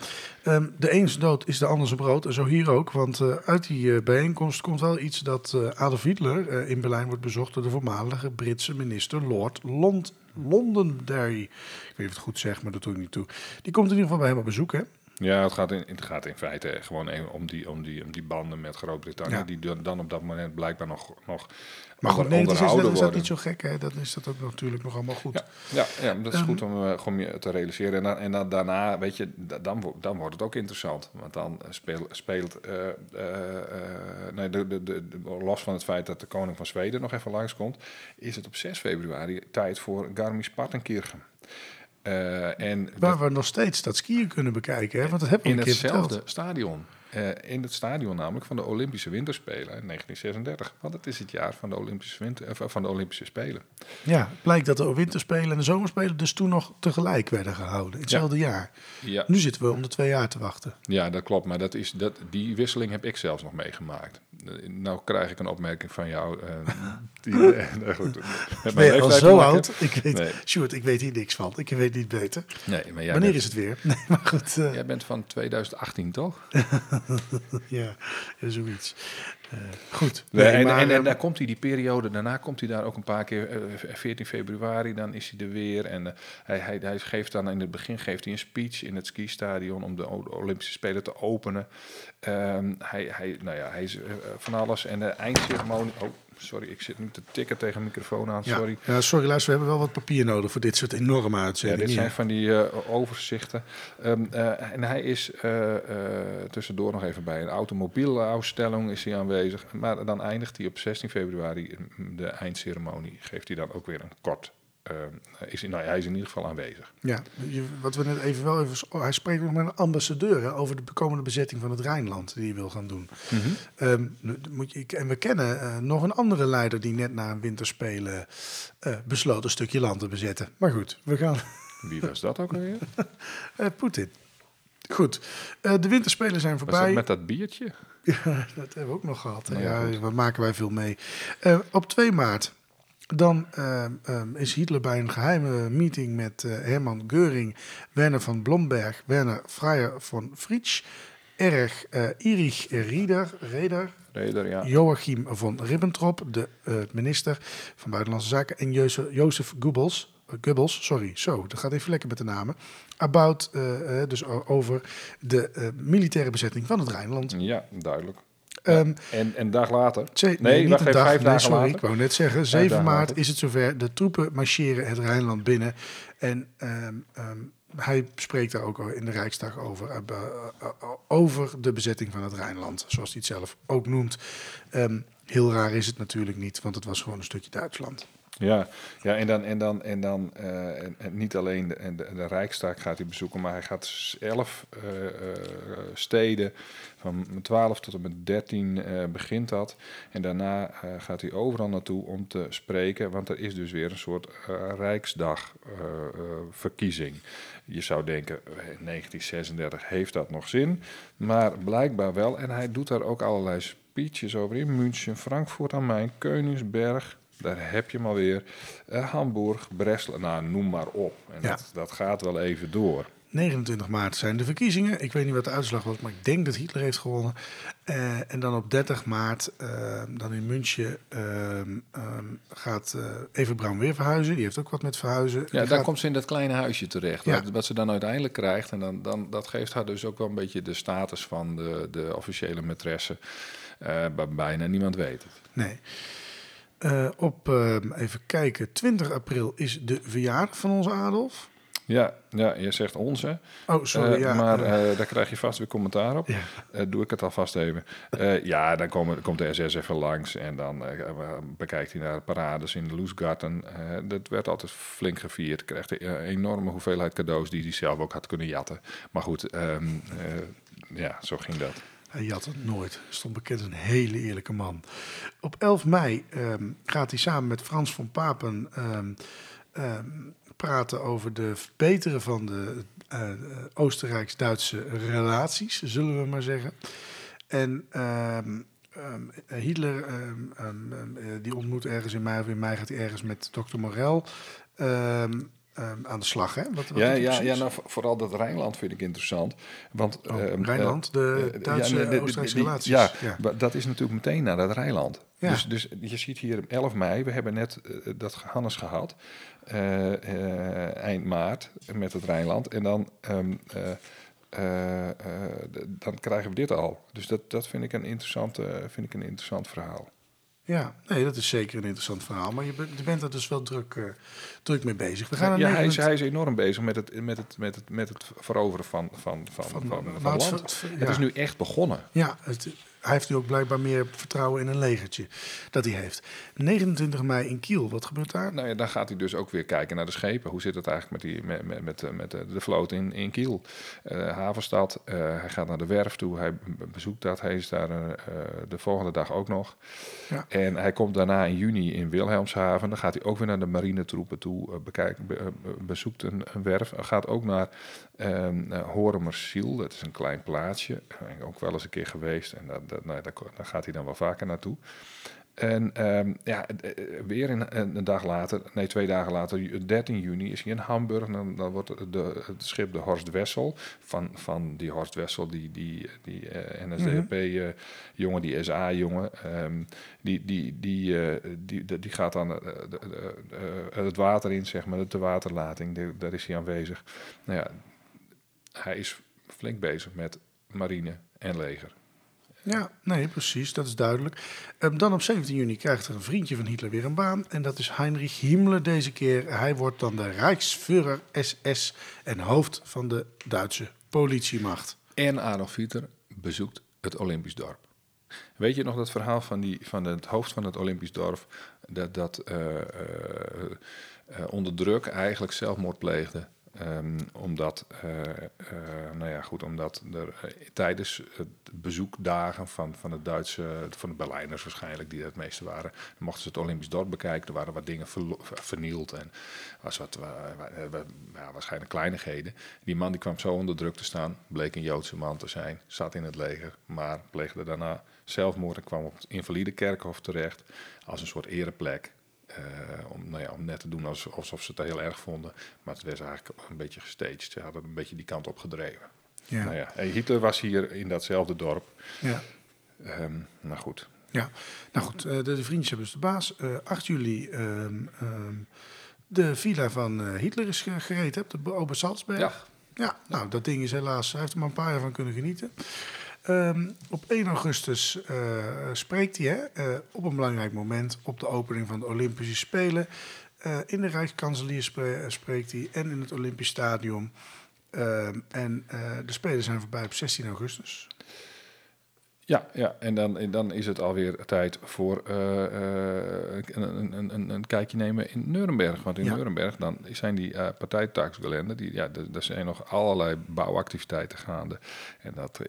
Ehm, de een zijn dood is de ander zijn brood. En zo hier ook, want eh, uit die eh, bijeenkomst komt wel iets dat eh, Adolf Hitler eh, in Berlijn wordt bezocht door de voormalige Britse minister Lord Lond Londonderry. Ik weet niet of ik het goed zeg, maar dat doe ik niet toe. Die komt in ieder geval bij hem op bezoek, hè?
Ja, het gaat in, het gaat in feite gewoon om die, om die, om die banden met Groot-Brittannië,
Ja.
die dan, op dat moment blijkbaar nog, nog
Maar goed, nee, het is,
onderhouden
is dat niet zo gek, hè? Dan is dat ook natuurlijk nog allemaal goed.
Ja, ja, ja dat is
Ehm,
goed om, om je te realiseren. En, dan, en dan, daarna, weet je, da- dan, dan wordt het ook interessant. Want dan eh, speel, speelt, eh, nee, de, de, de, de- los van het feit dat de koning van Zweden nog even langskomt, is het op 6 februari tijd voor Garmisch-Partenkirchen. Eh, en
Waar we nog steeds dat skiën kunnen bekijken, hè? Want dat hebben we
in
een keer
hetzelfde
verteld.
stadion. Eh, in het stadion namelijk van de Olympische Winterspelen in 1936. Want het is het jaar van de Olympische, winter, eh, van de Olympische Spelen.
Ja, blijkt dat de winterspelen en de zomerspelen dus toen nog tegelijk werden gehouden. In hetzelfde jaar.
Ja,
Nu zitten we om de twee jaar te wachten.
ja dat klopt. Maar dat is, dat, die wisseling heb ik zelfs nog meegemaakt. Nou krijg ik een opmerking van jou. [LAUGHS] die, eh, nou goed, met
Ben je al zo oud? Ik weet,
Nee.
Sjoerd, ik weet hier niks van. Ik weet niet beter.
Nee, maar jij
Wanneer
bent,
is het weer? [LAUGHS] Nee, maar goed. eh,
Jij bent van 2018, toch? [LAUGHS]
ja, ja, zoiets. Eh, goed.
Nee,
Nee,
en,
maar,
en, en
eh,
daar komt hij die periode, daarna komt hij daar ook een paar keer, eh, 14 februari, dan is hij er weer. En eh, hij, hij, hij geeft dan in het begin geeft hij een speech in het skistadion om de Olympische Spelen te openen. Ehm, hij, hij, nou ja, hij is eh, van alles. En de eindceremonie, oh sorry, ik zit nu te tikken tegen de microfoon aan,
ja.
sorry.
Ja, sorry, luister, we hebben wel wat papier nodig voor dit soort enorme
Ja,
uitzendingen.
dit zijn
Ja,
van die eh, overzichten. Ehm, eh, en hij is eh, eh, tussendoor nog even bij een automobielausstelling is hij aanwezig. Maar dan eindigt hij op 16 februari de eindceremonie. Geeft hij dan ook weer een kort. eh, is, hij- nou, ja, hij is in ieder geval aanwezig.
Ja, wat we net even wel even... oh, hij spreekt nog met een ambassadeur hè, over de komende bezetting van het Rijnland die hij wil gaan doen. Ehm, nu moet je, en we kennen eh, nog een andere leider die net na een winterspelen eh, besloot een stukje land te bezetten. Maar goed, we gaan...
Wie was dat ook alweer? [LAUGHS]
Poetin. Goed, de winterspelen zijn
Was dat
voorbij.
met dat biertje?
Ja, dat hebben we ook nog gehad.
Nou ja,
Ja,
goed.
wat maken wij veel mee. Eh, op 2 maart Dan ehm, ehm, is Hitler bij een geheime meeting met eh, Hermann Göring, Werner van Blomberg, Werner Freier von Fritsch, Erich uh, Erich Rieder, Reder,
Reder, ja.
Joachim von Ribbentrop, de uh, minister van Buitenlandse Zaken, en Jozef, Jozef Goebbels, uh, Goebbels, sorry, zo, dat gaat even lekker met de namen, about, uh, dus over de militaire bezetting van het Rijnland.
Ja, duidelijk.
Um,
en een dag later?
nee, een dag,
vijf
nee,
dagen
sorry,
later.
ik wou net zeggen, 7
dagen
maart
later.
is het zover. De troepen marcheren het Rijnland binnen. En um, um, hij spreekt daar ook in de Rijksdag over, uh, uh, over de bezetting van het Rijnland, zoals hij het zelf ook noemt. Heel raar is het natuurlijk niet, want het was gewoon een stukje Duitsland.
Ja, ja en dan, en dan, en dan uh, en, niet alleen de, de, de Rijkstaak gaat hij bezoeken, maar hij gaat elf uh, uh, steden, van 12 tot en met 13 begint dat. En daarna gaat hij overal naartoe om te spreken, want er is dus weer een soort Rijksdagverkiezing. Je zou denken, 1936 heeft dat nog zin, maar blijkbaar wel. En hij doet daar ook allerlei speeches over in München, Frankfurt am Main, Koningsberg. Daar heb je hem alweer. Uh, Hamburg, Breslau, nou noem maar op. En
Ja.
dat, dat gaat wel even door.
29 maart zijn de verkiezingen. Ik weet niet wat de uitslag was, maar ik denk dat Hitler heeft gewonnen. Uh, en dan op 30 maart, uh, dan in München, um, gaat uh, Eva Braun weer verhuizen. Die heeft ook wat met verhuizen.
Ja,
Die
daar
gaat...
komt ze in dat kleine huisje terecht.
Ja.
Wat, wat, ze dan uiteindelijk krijgt. En dan, dan, dat geeft haar dus ook wel een beetje de status van de, de officiële maîtresse. Uh, bijna niemand weet het.
Nee. Uh, op, uh, even kijken, 20 april is de verjaardag van onze Adolf.
Ja, ja, je zegt onze.
Oh, sorry.
Uh,
ja,
maar daar krijg je vast weer commentaar op.
Ja.
doe ik het alvast even. ja, dan komen, komt de SS even langs en dan bekijkt hij naar de parades in de Loesgarten. dat werd altijd flink gevierd. Kreeg een enorme hoeveelheid cadeaus die hij zelf ook had kunnen jatten. Maar goed, um, ja, zo ging dat.
Hij jat het nooit. Stond bekend een hele eerlijke man. Op 11 mei um, gaat hij samen met Frans van Papen um, um, praten over de verbeteren van de uh, Oostenrijks-Duitse relaties, zullen we maar zeggen. En Hitler, die ontmoet ergens in mei of in mei gaat hij ergens met dokter Morel. Um, aan de slag, hè? Wat, wat
ja, ja, ja nou, vooral dat Rijnland vind ik interessant. Want,
oh, uh, Rijnland, de uh, Duitse ja, relaties.
Ja, ja, dat is natuurlijk meteen naar dat Rijnland.
Ja.
Dus, dus je ziet hier 11 mei, we hebben net uh, dat Hannes gehad, uh, eind maart met het Rijnland. En dan, um, dan krijgen we dit al. Dus dat, dat vind, ik een interessant, vind ik een interessant verhaal.
Ja, nee, dat is zeker een interessant verhaal. Maar je bent, je bent er dus wel druk, uh, druk mee bezig. We gaan
ja, hij is, hij is enorm bezig met het, met het, met het, met het veroveren van, van, van, van, van, van het land. Ja. het is nu echt begonnen.
Ja, het, hij heeft nu ook blijkbaar meer vertrouwen in een legertje dat hij heeft. 29 mei in Kiel, wat gebeurt daar?
Nou ja, dan gaat hij dus ook weer kijken naar de schepen. Hoe zit het eigenlijk met, die, met, met, met, met de vloot in, in Kiel? Uh, havenstad, uh, hij gaat naar de werf toe, hij bezoekt dat. Hij is daar uh, de volgende dag ook nog.
Ja.
En hij komt daarna in juni in Wilhelmshaven. Dan gaat hij ook weer naar de marinetroepen toe, bekijken, be, bezoekt een, een werf. Hij gaat ook naar um, Horemersiel, dat is een klein plaatsje. ook wel eens een keer geweest en dat, dat, nou, daar, daar, gaat hij dan wel vaker naartoe. En um, ja, weer een, een, dag later, nee, twee dagen later, 13 juni, is hij in Hamburg. En dan, dan wordt de, het schip de Horst Wessel, van, van die Horst Wessel, die, die, die uh, NSDAP-jongen, uh, die SA-jongen, um, die, die, die, uh, die, die, die, gaat dan het water in, zeg maar, de waterlating, daar is hij aanwezig. Nou ja, hij is flink bezig met marine en leger.
Ja, nee, precies, dat is duidelijk. Um, dan op 17 juni krijgt er een vriendje van Hitler weer een baan. En dat is Heinrich Himmler deze keer. Hij wordt dan de Rijksführer SS en hoofd van de Duitse politiemacht.
En Adolf Hitler bezoekt het Olympisch dorp. Weet je nog dat verhaal van, die, van het hoofd van het Olympisch dorp... dat, dat uh, uh, uh, onder druk eigenlijk zelfmoord pleegde... Um, omdat, uh, uh, nou ja, goed, omdat er uh, tijdens het bezoekdagen van, van het Duitse, van de Berlijners waarschijnlijk, die het meeste waren, mochten ze het Olympisch dorp bekijken. Er waren wat dingen ver, vernield en was wat, ja, waarschijnlijk kleinigheden. Die man die kwam zo onder druk te staan, bleek een Joodse man te zijn, zat in het leger, maar pleegde daarna zelfmoord en kwam op het invalide kerkhof terecht als een soort ereplek. Eh, om, nou ja, om net te doen alsof, ze het heel erg vonden. Maar het werd eigenlijk een beetje gestaged. Ze hadden een beetje die kant op gedreven.
Ja.
Nou ja, Hitler was hier in datzelfde dorp.
ja.
Ehm, nou goed.
Ja, nou goed, eh, de, de vriendschap is de baas. Eh 8 juli, ehm, de villa van Hitler is ge- gereed, op de Salzberg.
Ja.
Ja, nou, dat ding is helaas, hij heeft er maar een paar jaar van kunnen genieten. Ehm, op 1 augustus eh, spreekt hij hè, eh, op een belangrijk moment op de opening van de Olympische Spelen. Eh, in de Rijkskanselier spre- spreekt hij en in het Olympisch Stadion. Ehm, en de Spelen zijn voorbij op 16 augustus.
Ja, ja en, dan, en dan is het alweer tijd voor eh, eh, een, een, een, een kijkje nemen in Nuremberg. Want in
Ja.
Nuremberg dan zijn die uh, partijtakskalender, die, ja, er zijn nog allerlei bouwactiviteiten gaande. En dat,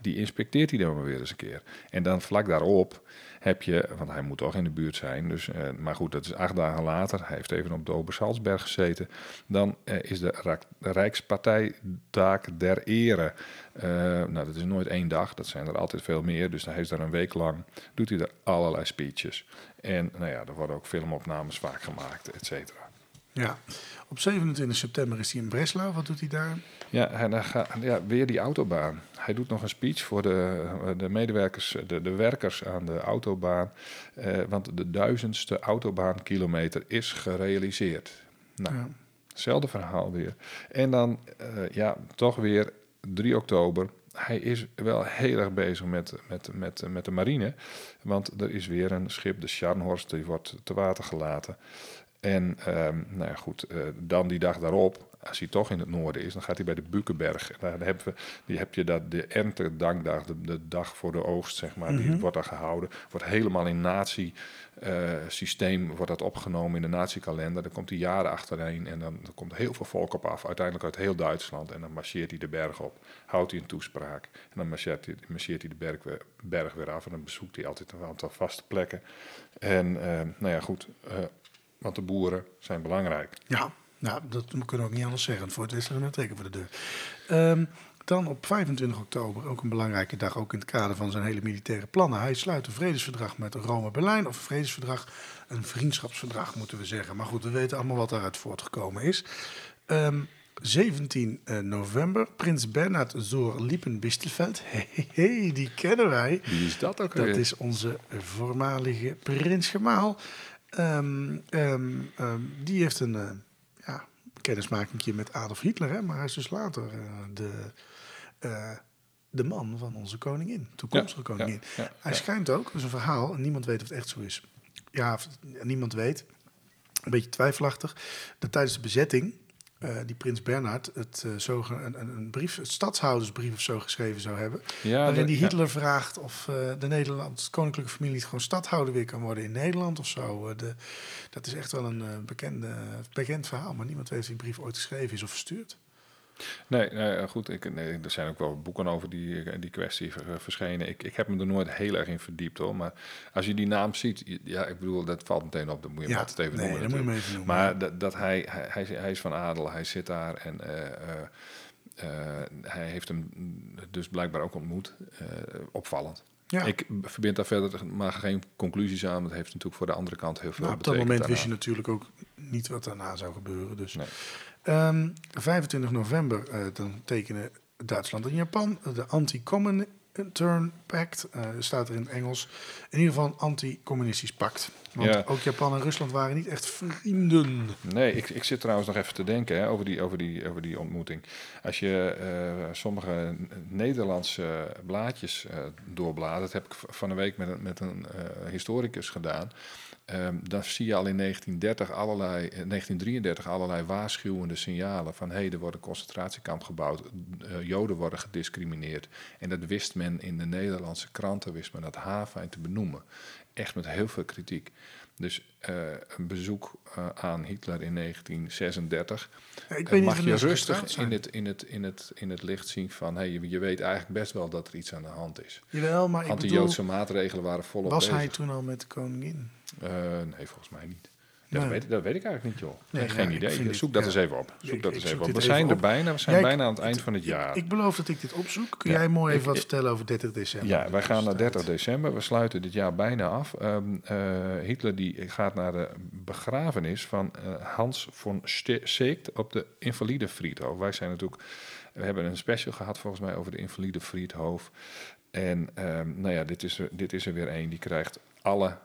die inspecteert hij dan maar weer eens een keer. En dan vlak daarop heb je, want hij moet toch in de buurt zijn, dus, eh, maar goed, dat is acht dagen later. Hij heeft even op de Obersalzberg gezeten. Dan eh, is de, Rijkspartijtaak der Ere. Eh, nou, dat is nooit één dag, dat zijn er altijd veel meer. Dus hij is daar een week lang, doet hij er allerlei speeches. En nou ja, er worden ook filmopnames vaak gemaakt, et cetera.
Ja, op 27 september is hij in Breslau. Wat doet hij daar?
Ja, en dan gaat, ja, weer die autobaan. Hij doet nog een speech voor de, de medewerkers, de, de werkers aan de autobaan. Eh, want de duizendste autobaankilometer is gerealiseerd. Nou,
Ja.
hetzelfde verhaal weer. En dan, eh, ja, toch weer 3 oktober. Hij is wel heel erg bezig met, met, met, met de marine. Want er is weer een schip, de Scharnhorst, die wordt te water gelaten. En ehm, nou ja, goed, eh, dan die dag daarop, als hij toch in het noorden is, dan gaat hij bij de Bukenberg. En Daar hebben we, die heb je dat, de Ernte Dankdag, de, de dag voor de oogst, zeg maar, die wordt daar gehouden. Wordt helemaal in nazi-systeem wordt dat opgenomen in de nazi-kalender. Dan komt hij jaren achtereen en dan, dan komt heel veel volk op af, uiteindelijk uit heel Duitsland. En dan marcheert hij de berg op, houdt hij een toespraak. En dan marcheert hij, marcheert hij de berg weer, berg weer af en dan bezoekt hij altijd een aantal vaste plekken. En eh, nou ja, goed, eh, want de boeren zijn belangrijk.
Ja, nou, dat kunnen we ook niet anders zeggen. Voor het Westen met trekken voor de deur. Ehm, dan op 25 oktober, ook een belangrijke dag, ook in het kader van zijn hele militaire plannen. Hij sluit een vredesverdrag met Rome-Berlijn, of een vredesverdrag, een vriendschapsverdrag moeten we zeggen. Maar goed, we weten allemaal wat daaruit voortgekomen is. Ehm, 17 eh, november, Prins Bernhard Zoor Liepen-Bistelveld. [LAUGHS] Hey, hey, die kennen wij.
Wie is dat ook
Dat
weer?
is onze voormalige prins Gemaal. Ehm, ehm, ehm, die heeft een eh, ja, kennismakingje met Adolf Hitler, hè, maar hij is dus later eh, de, eh, de man van onze koningin, toekomstige
Ja,
koningin.
ja,
hij schijnt ook, dat is een verhaal, en niemand weet of het echt zo is. Ja, niemand weet, een beetje twijfelachtig, dat tijdens de bezetting eh, die prins Bernhard het, eh, zoge- een, een, een brief, het stadshoudersbrief of zo geschreven zou hebben.
Ja,
waarin die
ja.
Hitler vraagt of eh, de Nederlandse koninklijke familie gewoon stadhouder weer kan worden in Nederland of zo. De, dat is echt wel een bekende, bekend verhaal, maar niemand weet of die brief ooit geschreven is of verstuurd.
Nee, nee goed, ik, nee, er zijn ook wel boeken over die, die kwestie ver- verschenen. Ik, ik heb me er nooit heel erg in verdiept hoor. Maar als je die naam ziet, ja, ik bedoel, dat valt meteen op. Dan moet je
Ja,
altijd even
nee,
noemen.
dat moet je even noemen,
Maar dat, dat hij, hij, hij, is- van adel, hij zit daar en eh, eh, eh, hij heeft hem dus blijkbaar ook ontmoet. Eh, opvallend.
Ja.
Ik verbind daar verder maar geen conclusies aan. Dat heeft natuurlijk voor de andere kant heel veel
Nou, op dat moment wist je natuurlijk ook niet wat daarna zou gebeuren. Dus.
Nee.
Ehm, 25 november eh, dan tekenen Duitsland en Japan de Anti-Comintern Pact. eh, staat er in het Engels. In ieder geval een anti-communistisch pact. Want
Ja.
ook Japan en Rusland waren niet echt vrienden.
Nee, ik, ik zit trouwens nog even te denken hè, over, die, over, die, over die ontmoeting. Als je eh, sommige Nederlandse blaadjes doorbladert, dat heb ik van een week met een, met een historicus gedaan. Ehm, dan zie je al in 1930 allerlei, eh, 1933 allerlei waarschuwende signalen van hé, er wordt een concentratiekamp gebouwd, eh, Joden worden gediscrimineerd. En dat wist men in de Nederlandse kranten, wist men dat haarfijn te benoemen. Echt met heel veel kritiek. Dus eh, een bezoek eh, aan Hitler in 1936
Ja, ik
eh, mag je rustig in het, in, het, in, het, in het licht zien van hey, je, je weet eigenlijk best wel dat er iets aan de hand is.
Jawel, maar ik bedoel,
Anti-Joodse maatregelen waren volop
was
bezig.
hij toen al met de koningin?
Nee, volgens mij niet. Dat,
Nee.
weet, dat weet ik eigenlijk niet, joh.
Nee,
geen
ja,
idee. Zoek dat
ja.
eens even op. Zoek
Ik-
dat
ik
eens
zoek
even op. We zijn
even
er
op.
bijna. We zijn
Ja,
bijna aan het eind van het jaar.
Ik beloof dat ik dit opzoek. Kun
Ja,
jij mooi even wat vertellen over 30 december?
Ja, wij gaan naar
Dus,
30 december. We sluiten dit jaar bijna af. Ehm, eh, Hitler die gaat naar de begrafenis van eh, Hans von Seeckt op de Invalide Friedhof. Wij zijn natuurlijk, we hebben een special gehad volgens mij over de Invalide Friedhof. En ehm, nou ja, dit is er, dit is er weer één. Die krijgt alle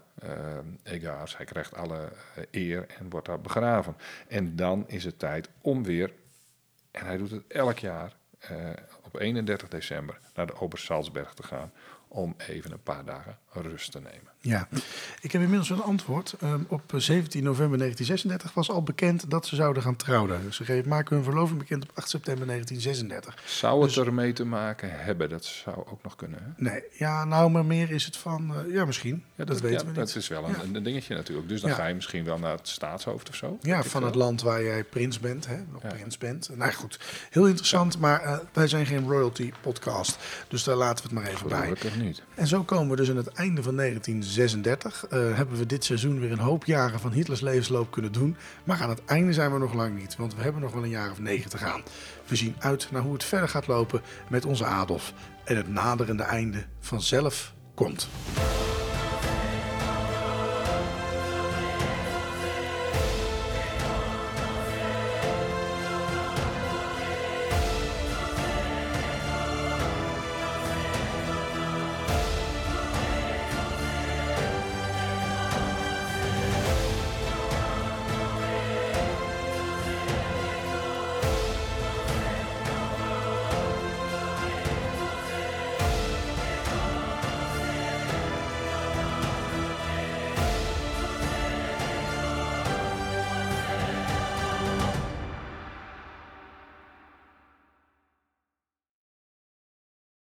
egaars, hij krijgt alle eh, eer en wordt daar begraven. En dan is het tijd om weer, en hij doet het elk jaar, eh, op 31 december naar de Obersalzberg te gaan om even een paar dagen rust te nemen.
Ja, ik heb inmiddels een antwoord. Ehm, op 17 november 1936 was al bekend dat ze zouden gaan trouwen. Ze geven- maken hun verloving bekend op 8 september 1936.
Zou het
Dus-
ermee te maken hebben? Dat zou ook nog kunnen. Hè?
Nee, ja, nou, maar meer is het van, eh, ja, misschien.
Ja,
dat weten
ja,
we niet.
Dat is wel een,
Ja.
een dingetje natuurlijk. Dus dan ga je misschien wel naar het staatshoofd of zo.
Ja, van het land waar jij prins bent, hè, nog prins bent. Nou goed, heel interessant, maar eh, wij zijn geen royalty podcast. Dus daar laten we het maar even bij.
Gelukkig niet.
En zo komen we dus aan het einde van 1936. Eh, hebben we dit seizoen weer een hoop jaren van Hitlers levensloop kunnen doen. Maar aan het einde zijn we nog lang niet, want we hebben nog wel een jaar of negen te gaan. We zien uit naar hoe het verder gaat lopen met onze Adolf. En het naderende einde vanzelf komt.